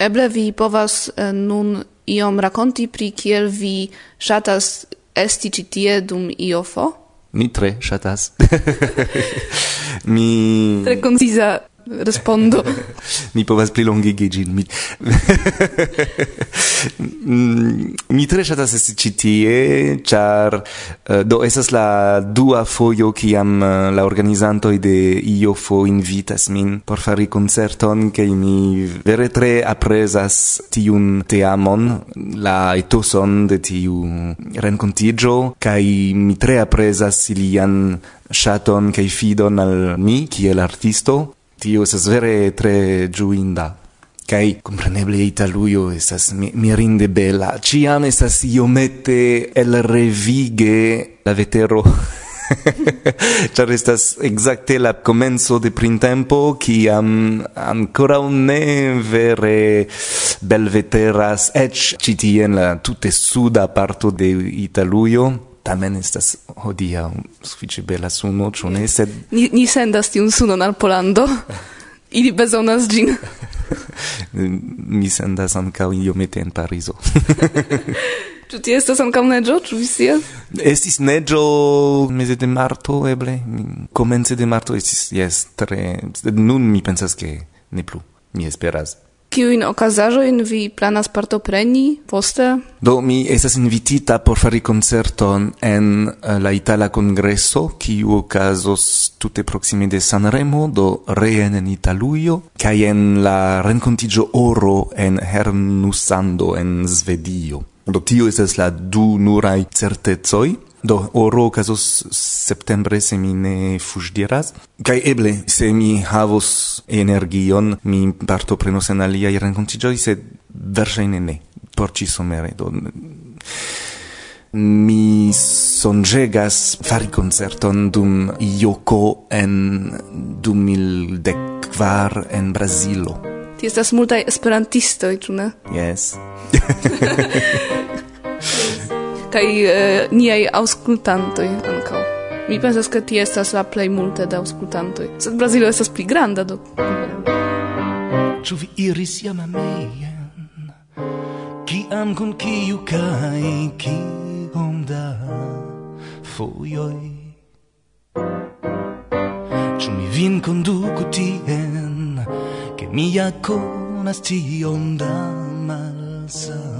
Eble vi povas uh, nun iom rakonti pri kiel vi ŝatas esti ĉi tie dum iofo? Mi tre ŝatas. mi... Tre konciza respondo. mi povas prilongigi ĝin. Mi, mi tre shatas esti ci tie, char uh, eh, do esas la dua foio kiam uh, la organizantoj de IOFO invitas min por fari concerton, che mi vere tre apresas tiun teamon, la etoson de tiu rencontigio kai mi tre apresas ilian shaton kai fidon al mi kiel artisto tio estas vere tre giuinda. Kai compreneble Italujo estas mirinde bela. Ciam estas iomete el revige la vetero. Ĉar estas ekzakte la komenco de printempo kiam ankoraŭ ne vere belveteras eĉ ĉi tie en la tute suda parto de Italujo tamen estas hodia sufiĉe bela suno, ĉu ne? Sed ni, ni sendas tiun sunon al Polando. Ili bezonas ĝin. mi sendas ankaŭ iomete en Parizo. Ĉu tie estas ankaŭ neĝo, ĉu vi scias? Estis neĝo meze de marto, eble. Komence de marto estis, jes, tre... Nun mi pensas ke ne plu. Mi esperas. Kiujn okazaĵojn vi planas partopreni poste? Do mi estas invitita por fari koncerton en eh, la Itala Kongreso, kiu okazos tute proksime de Sanremo, do reen en Italujo, kaj en la renkontiĝo Oro en Hernusando en Svedio. Do tio estas la du nurai certezoi, Do, oro casos septembre se mi ne fusdiras. Kai eble, se mi havos energion, mi parto prenos en aliai rencontigioi, se versaine ne, por ci somere. Do, mi sonjegas fari concerton dum Ioko en 2014 en Brasilo. Ti estas multaj esperantistoj, ĉu ne? Yes. kaj uh, niaj aŭskultantoj ankaŭ. Mi pensas ke ti estas la plej multe da aŭskultantoj. Sed Brazilo estas pli granda do. Ĉu vi iris jam amejen? Kiam kun kiu kaj kiom da fojoj? Ĉu mi vin konduku tien, ke mi ja konas tiom da malsano?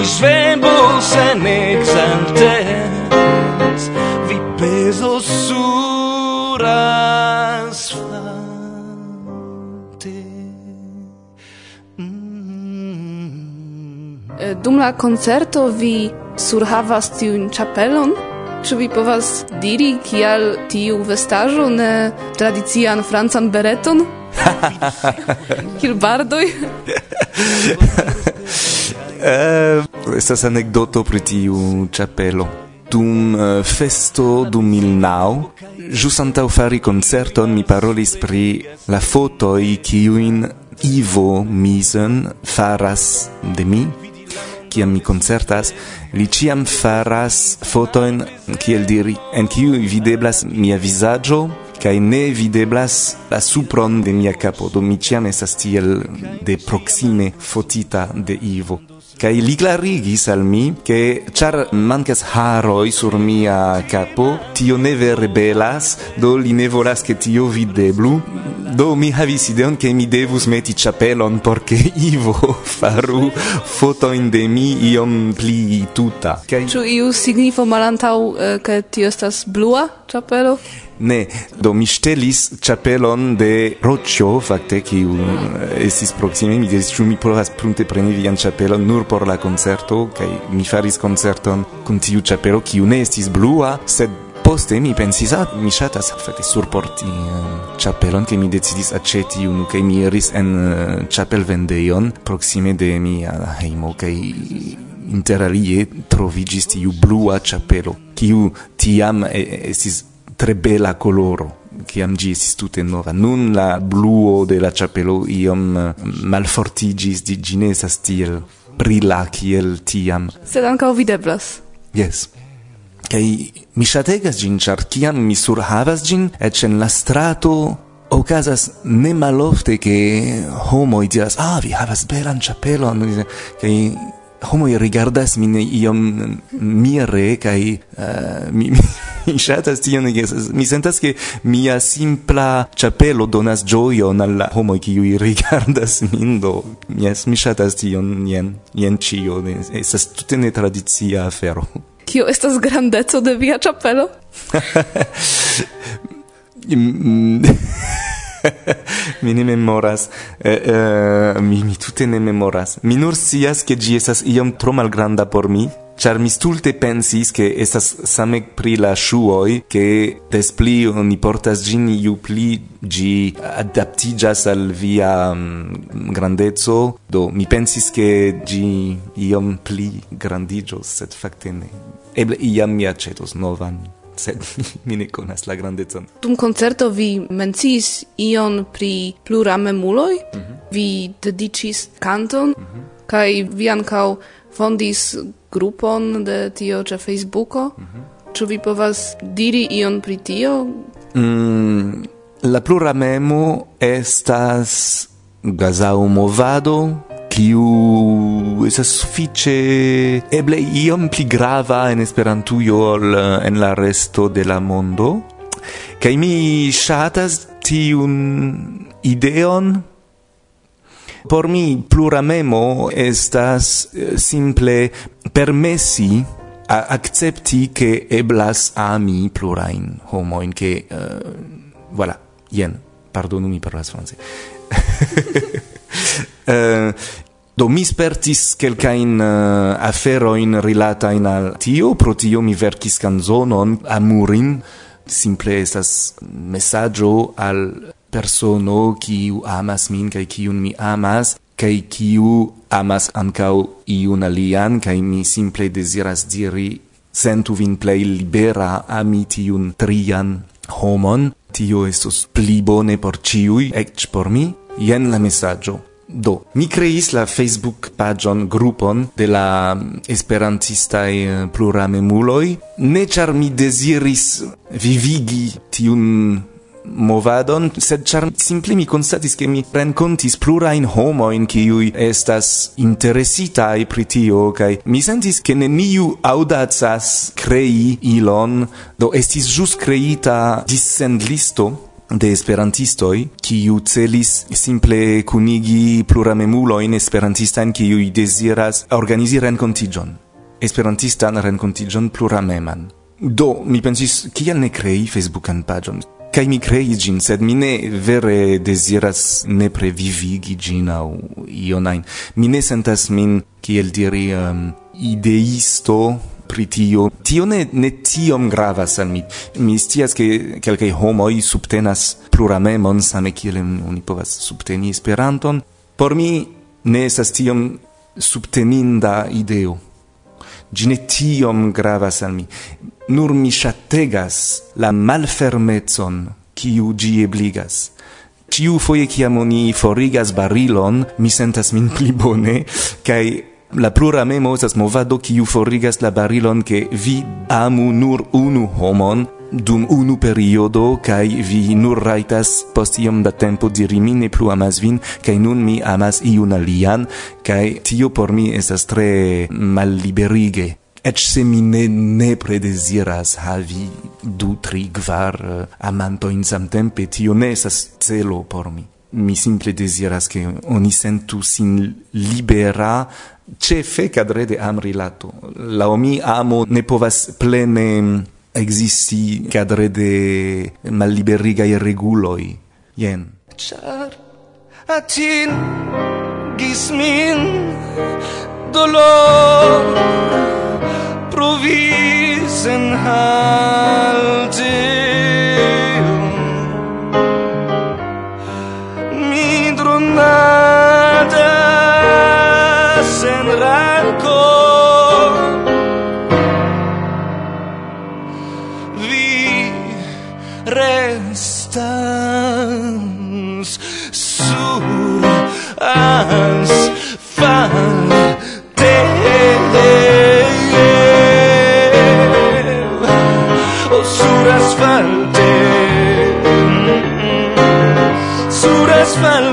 vos vemos en exaltes vi peso sur asfalte mm. eh, Dum la concerto vi surhavas tiun chapelon? Ĉu vi povas diri kial tiu vestaĵo ne tradician francan bereton? Kiel bardoj? eh, estas anekdoto pri tiu ĉapelo. Dum uh, festo 2009, ĵus antaŭ fari koncerton, mi parolis pri la fotoj kiujn Ivo Misen faras de mi kiam mi concertas, li ciam faras fotoin, kiel diri, en kiu videblas mia visaggio, kai ne videblas la supron de mia capo, do mi ciam estas tiel de proxime fotita de Ivo kai li clarigis al mi che char mancas haroi sur mia capo tio ne vere belas do li ne volas che tio videblu do mi havis ideon che mi devus meti chapelon porque ivo faru foto in de mi iom pli tuta. Kai ciu iu signifo malantaŭ eh, che tio estas blua chapelo? Ne, do mi stelis chapelon de Roĉo, fakte, kiu eh, estis proxime, Mi diris, ĉu mi provas prunte preni vian chapelon nur por la concerto, kai mi faris concerton con tiu chapelo, kiu ne estis blua, sed poste mi pensis, ah, mi shatas, fakte surporti eh, uh, chapelon, ke mi decidis acceti unu, kaj mi iris en eh, uh, chapel vendeion, proxime de mia hejmo, kaj interalie trovigis tiu blua chapelo, kiu tiam estis tre bela coloro che gi estis tute nova. Nun la bluo de la chapelo iom eh, malfortigis, di ginesa stil estas brila kiel tiam. Sed anca videblas. Yes. kai mi shategas gin ĉar kiam mi surhavas gin et en la strato ocasas ne malofte che homo diras ah vi havas belan chapelon che homoj rigardas min iom mire kai uh, eh, mi, mi ŝatas tion mi sentas ke mia simpla chapelo donas gioio al homo ki kiuj rigardas min do yes mi ŝatas tion yen jen ĉio. Estas tutte ne tradizia afero. Kio estas grandeco de via chapelo mi ne memoras. Eh, eh, mi, mi tute ne memoras. Mi nur scias ke ĝi estas iom tro malgranda por mi Char mi stulte pensis che estas same pri la shuoi che des pli oni portas gin iu pli gi adaptigas al via mm, um, grandezzo do mi pensis che gi iom pli grandigios sed facte ne. Eble iam mi acetos novan sed mi ne konas la grandecon. Dum koncerto vi mencis ion pri plura memuloj, mm -hmm. vi dedicis kanton mm -hmm. kaj vi ankaŭ fondis grupon de tio ĉe Facebooko. Mm -hmm. Ĉu vi povas diri ion pri tio? Mm, la plura memo estas gazau movado kiu esas sufiĉe eble iom pli grava en Esperantujo ol eh, en la resto de la mondo. Kaj mi ŝatas tiun ideon Por mi plura memo estas eh, simple permessi a accepti che eblas ami plurain homoin che uh, eh, voilà jen pardonumi per la france uh, Do mi spertis quelcain uh, eh, rilata in al tio, pro tio mi verkis canzonon amurin, simple estas messaggio al persono kiu amas min kaj kiun mi amas kai kiu amas ankaŭ iun alian kai mi simple desiras diri sentu vin plei libera ami tiun trian homon. Tio estos pli bone por ciui eĉ por mi. Jen la messaggio Do, mi creis la Facebook pagion grupon de la mm, esperantistai eh, pluramemuloi, ne char mi desiris vivigi tiun movadon, sed char simple mi constatis che mi rencontis plurain homoin ciui estas interesitai pri tio, cae mi sentis che neniu audazas crei ilon, do estis jus creita dissend listo, de esperantistoj kiu celis simple kunigi pluramemulojn esperantistajn kiuj deziras organizi renkontiĝon na renkontiĝon plurameman do mi pensis kial ne krei facebookan paĝon Kai mi crei gin, sed mi ne vere desiras ne previvigi gin au ionain. Mi ne sentas min, kiel diri, um, ideisto pri tio. Tio ne, ne tiom gravas al mi. Mi stias che quelcae homoi subtenas pluramemon same kiel oni povas subteni Esperanton. Por mi ne estas tiom subteninda ideo. Gi ne tiom gravas al mi. Nur mi shategas la malfermezon kiu gi ebligas. Ciu foie ciam oni forigas barilon, mi sentas min pli bone, cae La plura memo estas movado kiu forigas la barilon ke vi amu nur unu homon dum unu periodo kaj vi nur rajtas post iom da tempo diri mi ne plu amas vin kaj nun mi amas iun alian kaj tio por mi estas tre malliberige. Ech se mi ne ne predesiras havi du, tri, kvar eh, uh, amantoin samtempe, tio ne esas celo por mi. Mi simple desiras che oni sentu sin libera ce fe cadre de am rilato. Laŭ mi amo ne povas plene existi cadre de malliberiga e reguloi. Yen char atin gismin dolor provis enhalti asfel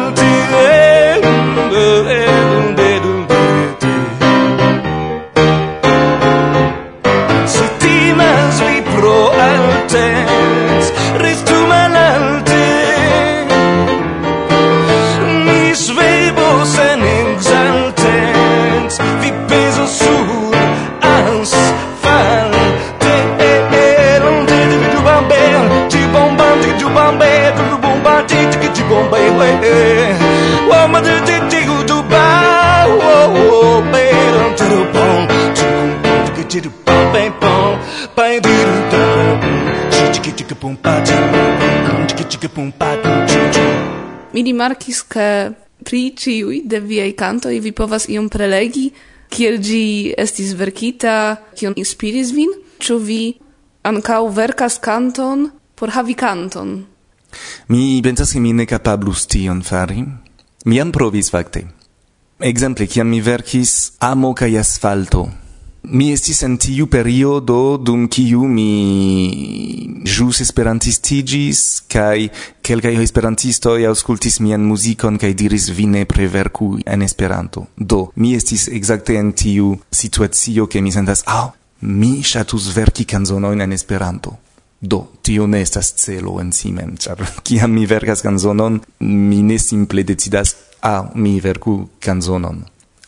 rimarkis ke pri ciui de viei cantoi vi povas iom prelegi kiel gi estis verkita, kion inspiris vin, ĉu vi ancau verkas canton por havi canton? Mi pensas che mi ne capablus tion fari. Mi an provis facte. Exemple, ciam mi verkis Amo cae Asfalto, Mi estis en tiu periodo dum kiu mi ĵus esperantistiĝis kaj kelkaj esperantistoj aŭskultis mian muzikon kaj diris vi ne preverku en Esperanto. Do, mi estis ekzakte en tiu situacio ke mi sentas aŭ oh, mi ŝatus verki kanzonojn en Esperanto. Do, tio ne estas celo en si mem, ĉar kiam mi verkas kanzonon, mi ne simple decidas, aŭ ah, mi verku kanzonon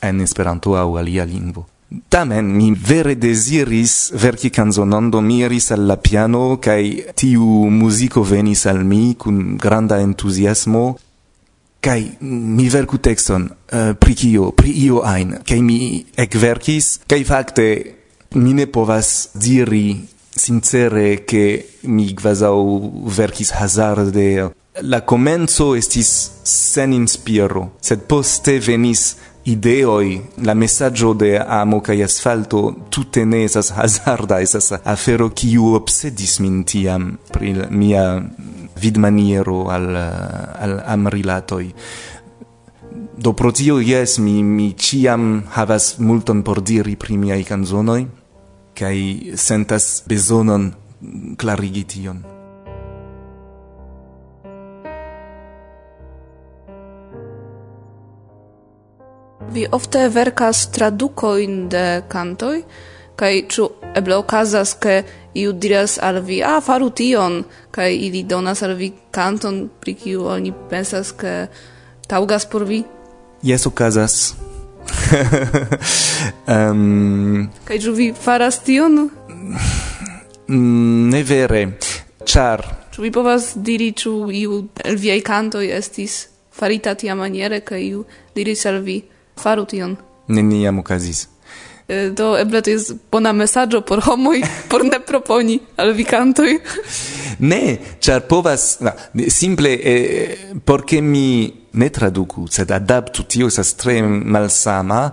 en Esperanto aŭ alia lingvo. Tamen mi vere desiris verki canzonon, do mi iris al la piano, kai tiu musico venis al mi kun granda entusiasmo, kai mi verku texton uh, pri kio, pri io ein, kai mi ekverkis, kai fakte mi ne povas diri sincere che mi quasau verkis hazarde. La comenzo estis sen inspiro, sed poste venis ideoi, la messaggio de amo cae asfalto tutte ne esas hazarda, esas afero kiu obsedis min tiam pri mia vidmaniero al, al amrilatoi. Do pro tio, yes, mi, mi ciam havas multon por diri pri miai canzonoi, cae sentas besonon clarigi tion. Vi ofte verkas tradukojn de kantoj, kaj ĉu eble okazas, ke iu diras al vi, a, faru tion, kaj ili donas al vi kanton, pri kiu oni pensas, ke taŭgas por vi? Jes, okazas. um... Kaj ĉu vi faras tion? Mm, ne vere, ĉar... Ĉu vi povas diri, ĉu iu el viaj kantoj estis farita tia maniere, kaj iu diris al vi, faru tion. Neniam okazis. Do eble to jest bona mesaĝo por homoj por ne proponi al vi kantoj. ne, ĉar povas na, simple eh, por ke mi ne traduku, sed adaptu tio estas tre malsama,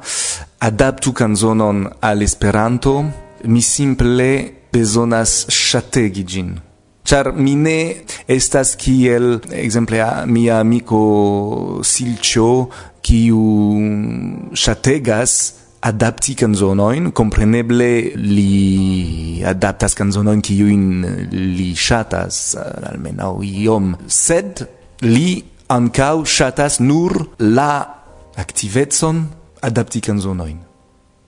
adaptu kanzonon al Esperanto, mi simple bezonas ŝategi ĝin. Char mi ne estas kiel, exemple, mia amico Silcio, kiu ŝategas adapti canzonoin, compreneble li adaptas canzonoin kiuin li shatas, eh, almenau iom, sed li ancau shatas nur la activetson adapti canzonoin.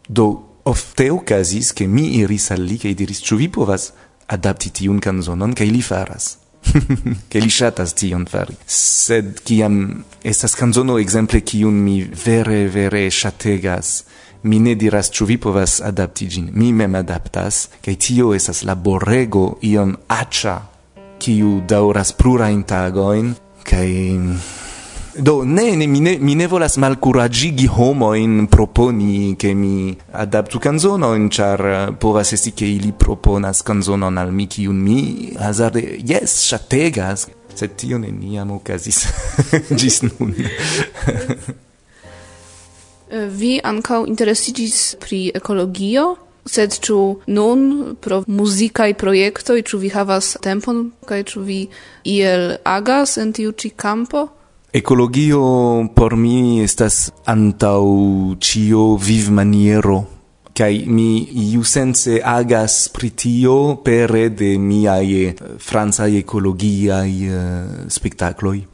Do, ofte ocasis che mi iris al li, che diris, ciu vi povas adapti tiun canzonon, che li faras. che li shatas tion fari. Sed kiam estas canzono exemple cium mi vere vere shategas, mi ne diras ĉu vi povas adapti ĝin. Mi mem adaptas, kaj tio estas laborego iom aĉa, kiu daŭras plurajn tagojn kaj Do ne, ne mi ne mi ne volas malcuragigi homo in proponi che mi adaptu kanzonojn, ĉar eh, povas esti che ili proponas canzonon al mi un mi hazarde yes, chategas, sed tio neniam ocasis, gis nun. Eh, vi ancau interesiĝis pri ekologio? sed ĉu nun pro muzikaj projektoj ĉu vi havas tempon kaj ĉu vi iel agas en tiu ĉi kampo Ecologio por mi estas antau cio viv maniero kai mi iu sense agas pritio per de miae eh, franca ecologia i uh, eh, spectacloi.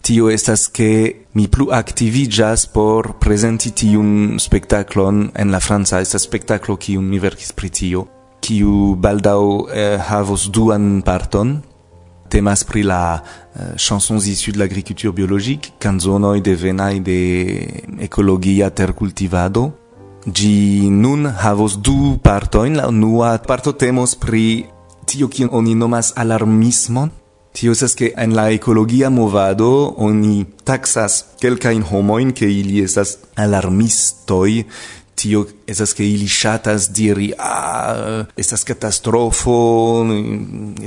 Tio estas ke mi plu activigas por presenti tiun spectaclon en la Franza, estas spectaclo kiun mi verkis pritio kiu baldau eh, havos duan parton temas pri la uh, chansons issues de l'agriculture biologique, canzonoi devenai de ecologia tercultivado. Gi nun havos du partoin, la unua parto temos pri tio kion oni nomas alarmismon, Tio estas ke en la ecologia movado oni taxas kelkajn homoin ke ili estas alarmistoi tio esas che ili shatas diri ah estas katastrofo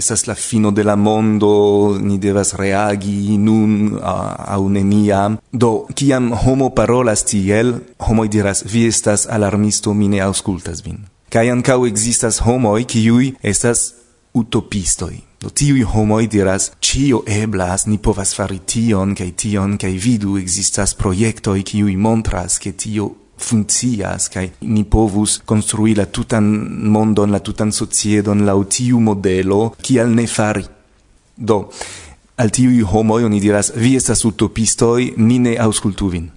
estas la fino de la mondo ni devas reagi nun a neniam. Do kiam homo parolas tiel homo diras vi estas alarmisto mi ne aŭskultas vin. Kaj ankaŭ ekzistas homoj kiuj estas utopistoj. Do tiui homoi diras, cio eblas, ni povas fari tion, cae tion, cae vidu existas proiectoi ciui montras che tio funkcias kaj ni povus konstrui la tutan mondon, la tutan sociedon laŭ tiu modelo, kial ne fari. Do, al tiui homo oni diras, vi estas utopistoi, ni ne auscultu vin.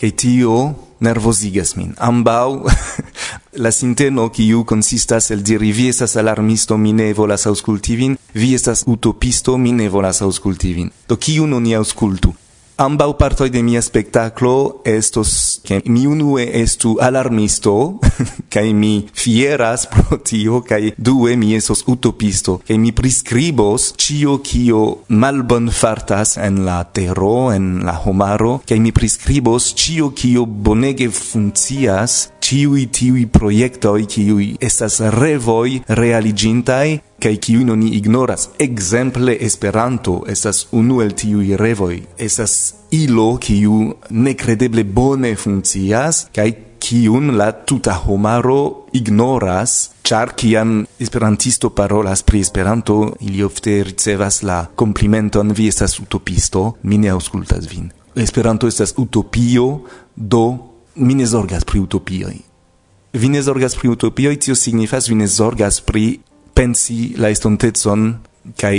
Kaj tio nervosigas min. Ambau, la sinteno kiu consistas el diri vi estas alarmisto, mi ne volas ausculti vin, vi estas utopisto, mi ne volas ausculti vin. Do, kiun oni auscultu? Ambau partoi de mia spectaclo estos che mi unue estu alarmisto, kai mi fieras pro tio, kai due mi esos utopisto, kai mi prescribos cio kio malbon fartas en la terro, en la homaro, kai mi prescribos cio kio bonege funcias ciui tiui proiectoi ciui estas revoi realigintai kai kiu non ignoras. Exemple Esperanto estas unu el tiuj revoi. estas ilo kiu necredeble bone funkcias kai kiun la tuta homaro ignoras. Char kiam esperantisto parolas pri Esperanto ili ofte ricevas la complimenton vi estas utopisto mi ne aŭskultas vin. Esperanto estas utopio do mi ne zorgas pri utopioj. Vi ne zorgas pri utopioj, tio signifas vi ne zorgas pri pensi la estontecon kaj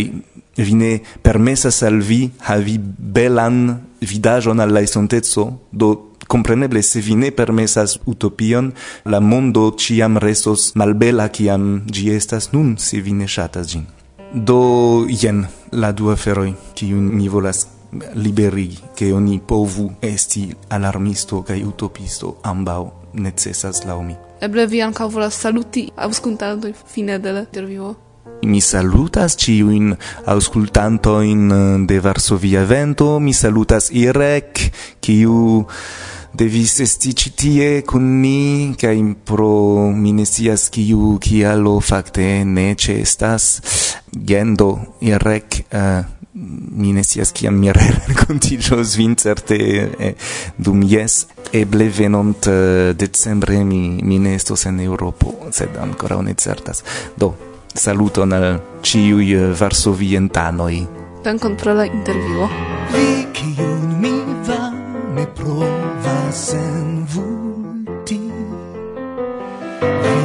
vi ne permesas al vi havi belan vidaĵon al la estonteco, do compreneble se vi ne permesas utopion, la mondo ciam restos malbela kiam gi estas nun se vi ne shatas gin. Do jen la dua feroi, kiun mi volas liberi che oni povu esti alarmisto kai utopisto ambaŭ necessas laŭ mi. Eble vi ankaŭ volas saluti aŭskultantoj fine de la intervjuo. Mi salutas ciuin auscultantoin eh, de Varsovia Vento, mi salutas Irek, kiu devis esti ĉi tie kun ni kaj pro minesias kiu kialo fakte ne cestas gendo Irek uh, mi ne scias kiam mi renkontiĝos vin certe eh, dum jes eble venont eh, decembre mi mi ne estos en Eŭropo sed ankoraŭ ne certas. Do saluton al ĉiuj varsovientanoj. Dankon pro la intervjuo. Vi kiun mi vane provas envulti vi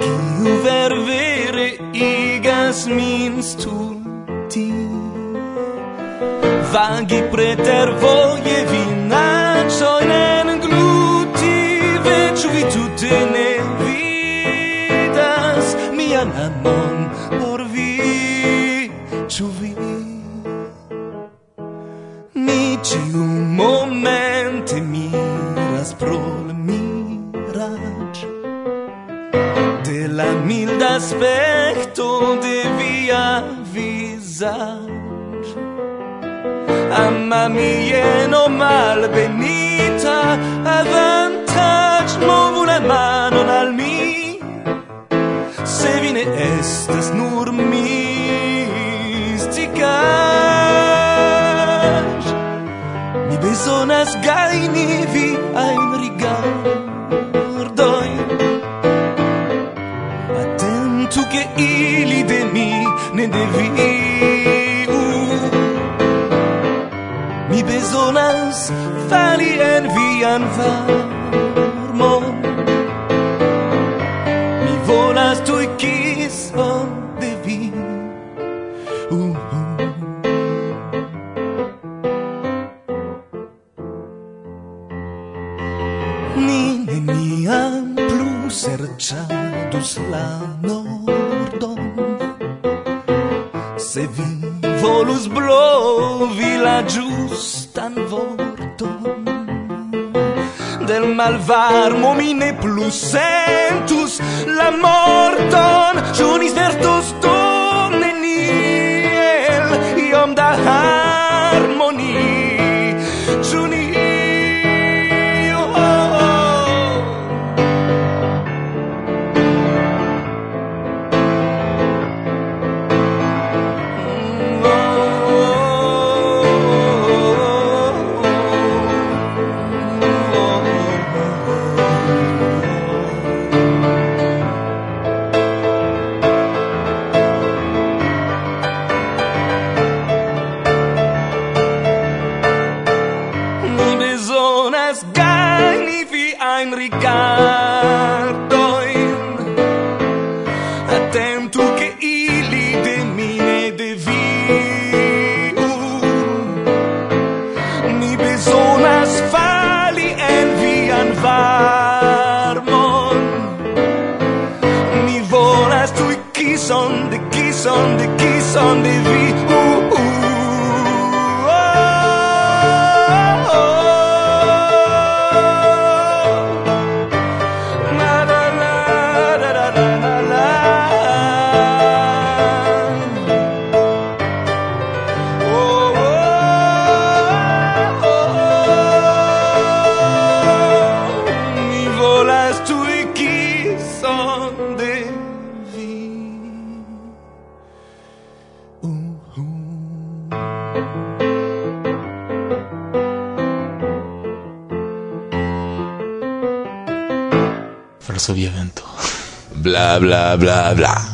kiu ververe igas min stulti vagi preter voglie vinaccio in en gluti veĉ vi tutte ne vidas. Mia namon por vi, ciu vi? Mi ciu momente miras pro la miraĉ de la milda aspecto de via visage mamma mia no mal benita avantage movu la mano al mi se vi ne estas nur misticaĵ mi bezonas gajni viajn rigardojn atentu che ili de mi ne devi volas fali en vian var malvarmo mi ne plus sentus. La morton, ĉu ni spertu bla bla bla bla.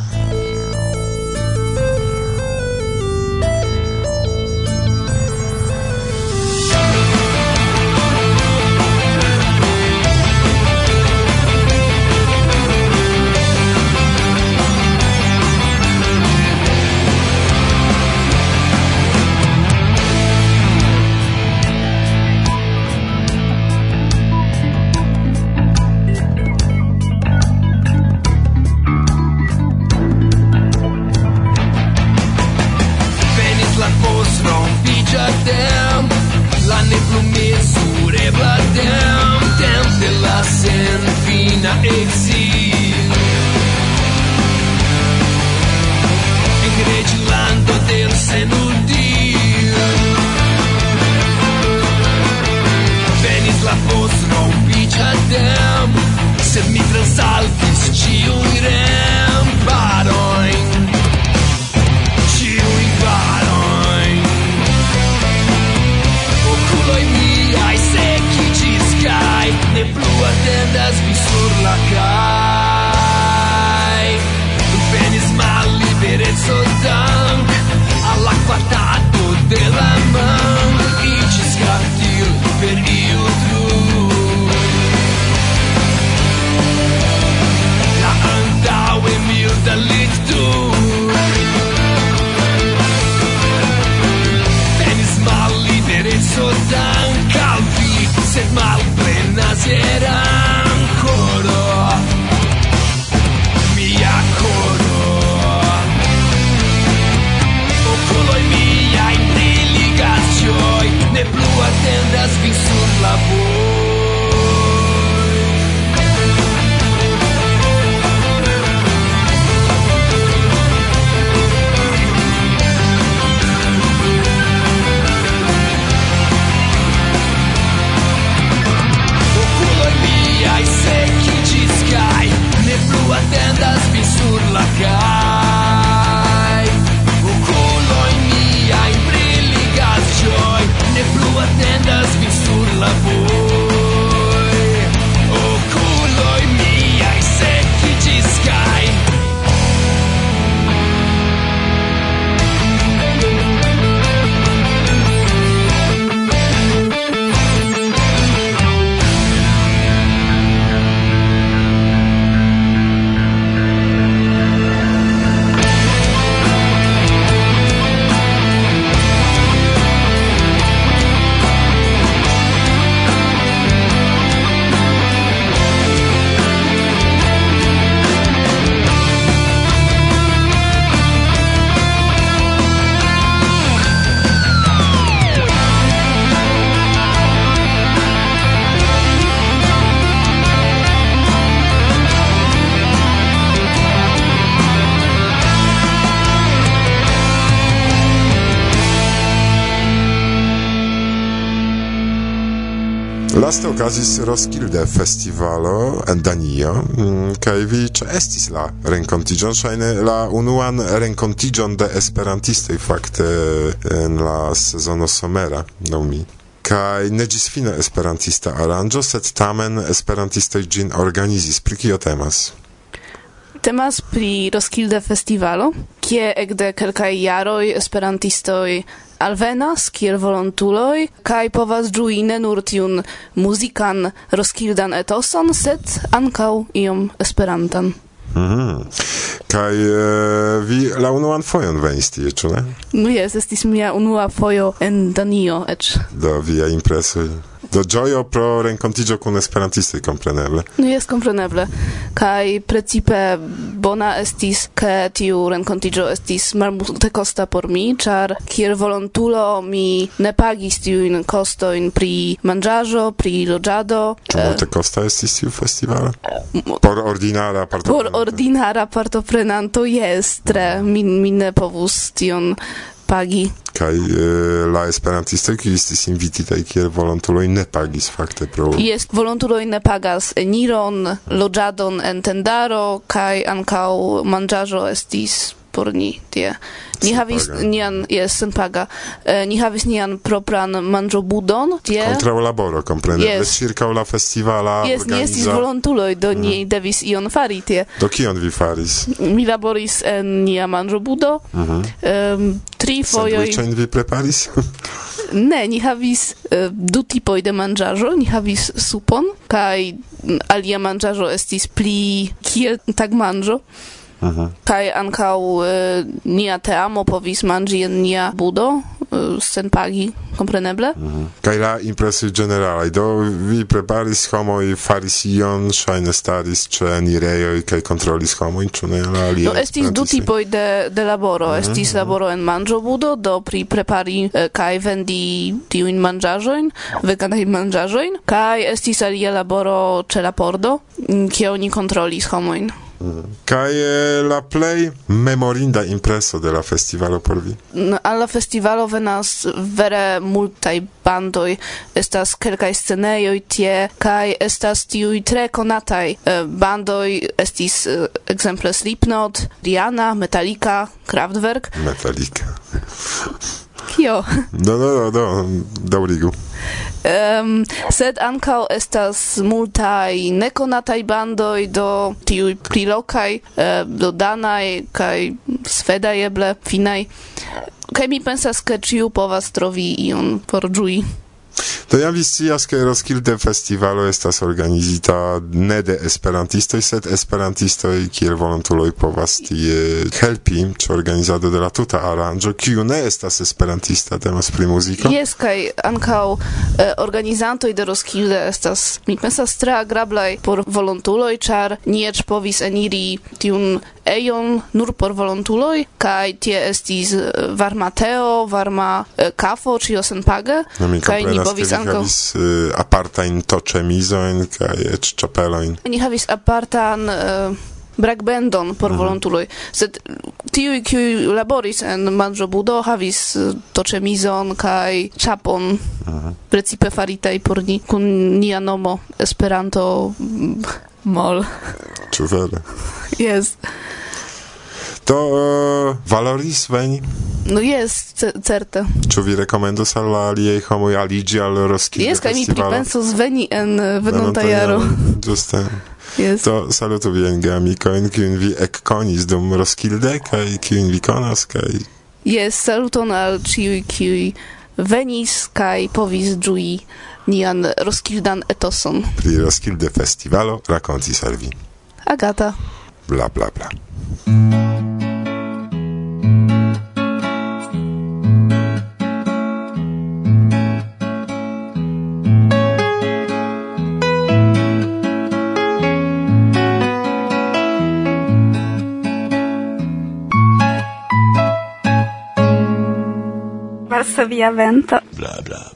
Laste okazis Roskilde festivalo en Danio, mm, kaj vi estis la renkontiĝon, ŝajne la unuan renkontiĝon de esperantistoj fakte eh, en la sezono somera, laŭ mi kaj ne ĝis fine esperantista aranĝo, sed tamen esperantistoj ĝin organizis. Pri kio temas? Temas pri Roskilde Festivalo, kie ekde kelkaj jaroj esperantistoj alvenas kiel volontuloj kaj povas ĝui ne nur tiun muzikan roskildan etoson, sed ankaŭ iom esperantan. Mhm. Kaj e, vi la unuan fojon venis tie, ĉu ne? Nu jes, estis mia unua fojo en Danio eĉ. Do via impresoj? do gioio pro rencontigio con esperantisti compreneble. No yes, compreneble. Kai precipe bona estis ke tiu rencontigio estis malmulte costa por mi, char kiel volontulo mi ne pagis tiu in costo in pri mangiajo, pri lojado. Ĉu eh, multe costa estis tiu festivalo? Eh, por ordinara partoprenanto. Por ordinara partoprenanto, yes, tre. Mi, mi ne povus tion pagi. Kaj eh, e, la esperantisto ki estis invititaj kiel volontuloj ne pagis fakte pro Jes, volontuloj ne pagas eniron, loĝadon en tendaro kaj ankaŭ manĝaĵo estis por ni tie. Ni havis nian, jes, senpaga, eh, ni havis nian propran manĝobudon tie. Kontraŭ laboro, kompreneble, yes. ĉirkaŭ la festivala Jes, ni estis volontuloj, do mm. ni devis ion fari tie. Do kion vi faris? Mi laboris en nia manĝobudo, mm -hmm. um, tri fojoj... Sandwichojn vi preparis? ne, ni havis uh, du tipoj de manĝaĵo, ni havis supon kaj alia manĝaĵo estis pli kiel tagmanĝo kai ankau Kaj ankaŭ e, nia teamo povis manĝi en nia budo e, sen pagi, kompreneble. Uh -huh. La impresio generale, do vi preparis homoj, faris ion, ŝajne staris ĉe enirejoj kai kontrolis homo in ne la alia Do no, estis du tipoj de, de laboro, uh -huh. estis laboro en manĝobudo, do pri prepari e, kaj vendi tiujn manĝaĵojn, veganaj manĝaĵojn, kai estis alia laboro ĉe la pordo, kie oni kontrolis homojn. Kaj la plej memorinda impreso de la festivalo por vi? Mm, al la festivalo venas vere multaj bandoj, estas kelkaj scenejoj tie kaj estas tiuj tre konataj bandoj, estis ekzemple Slipknot, Rihanna, Metallica, Kraftwerk. Metallica. Kio? No, no, no, no, daŭrigu. Um, sed ankaŭ estas multaj nekonataj bandoj do tiuj prilokaj, uh, do danaj kaj svedaj eble finaj. Kaj mi pensas, ke ĉiu povas trovi ion por ĝui. To ja vi scias ke Roskilde festivalo estas organizita ne de esperantistoj, sed esperantistoj kiel volontuloj povas tie helpi ĉe organizado de la tuta aranĝo, kiu ne estas esperantista, temas pri muziko. Jes kaj ankaŭ eh, organizantoj de Roskilde estas mi pensas tre agrablaj por volontuloj, ĉar ni eĉ povis eniri tiun ejon nur por volontuloj, kaj tie estis varma teo, varma eh, kafo, ĉio senpage, no, kaj ni povis ankaŭ uh, apartajn toĉemizojn kaj eĉ ĉapelojn. Ni havis apartan uh, brakbendon por uh volontuloj, sed tiuj kiuj laboris en manĝobudo havis toĉemizon kaj ĉapon uh precipe faritaj por ni kun nia nomo Esperanto mol. Ĉu vere? Yes. To uh, valoris veni? No jest, certe. Ĉu vi rekomendos al la aliaj homoj aliĝi al Roskilde Yes, kaj mi pripensos veni en venonta jaro. Ĝuste. Yes. To salutu vien geamikojn, kiujn vi ekkonis dum Roskilde, kaj kiujn vi konas, kaj... Yes, saluton al ĉiuj, kiuj venis kaj povis ĝui nian Roskildan etoson. Pri Roskilde Festivalo rakontis al vi. Agata. Bla, bla, bla. Varsovia vento. Bla bla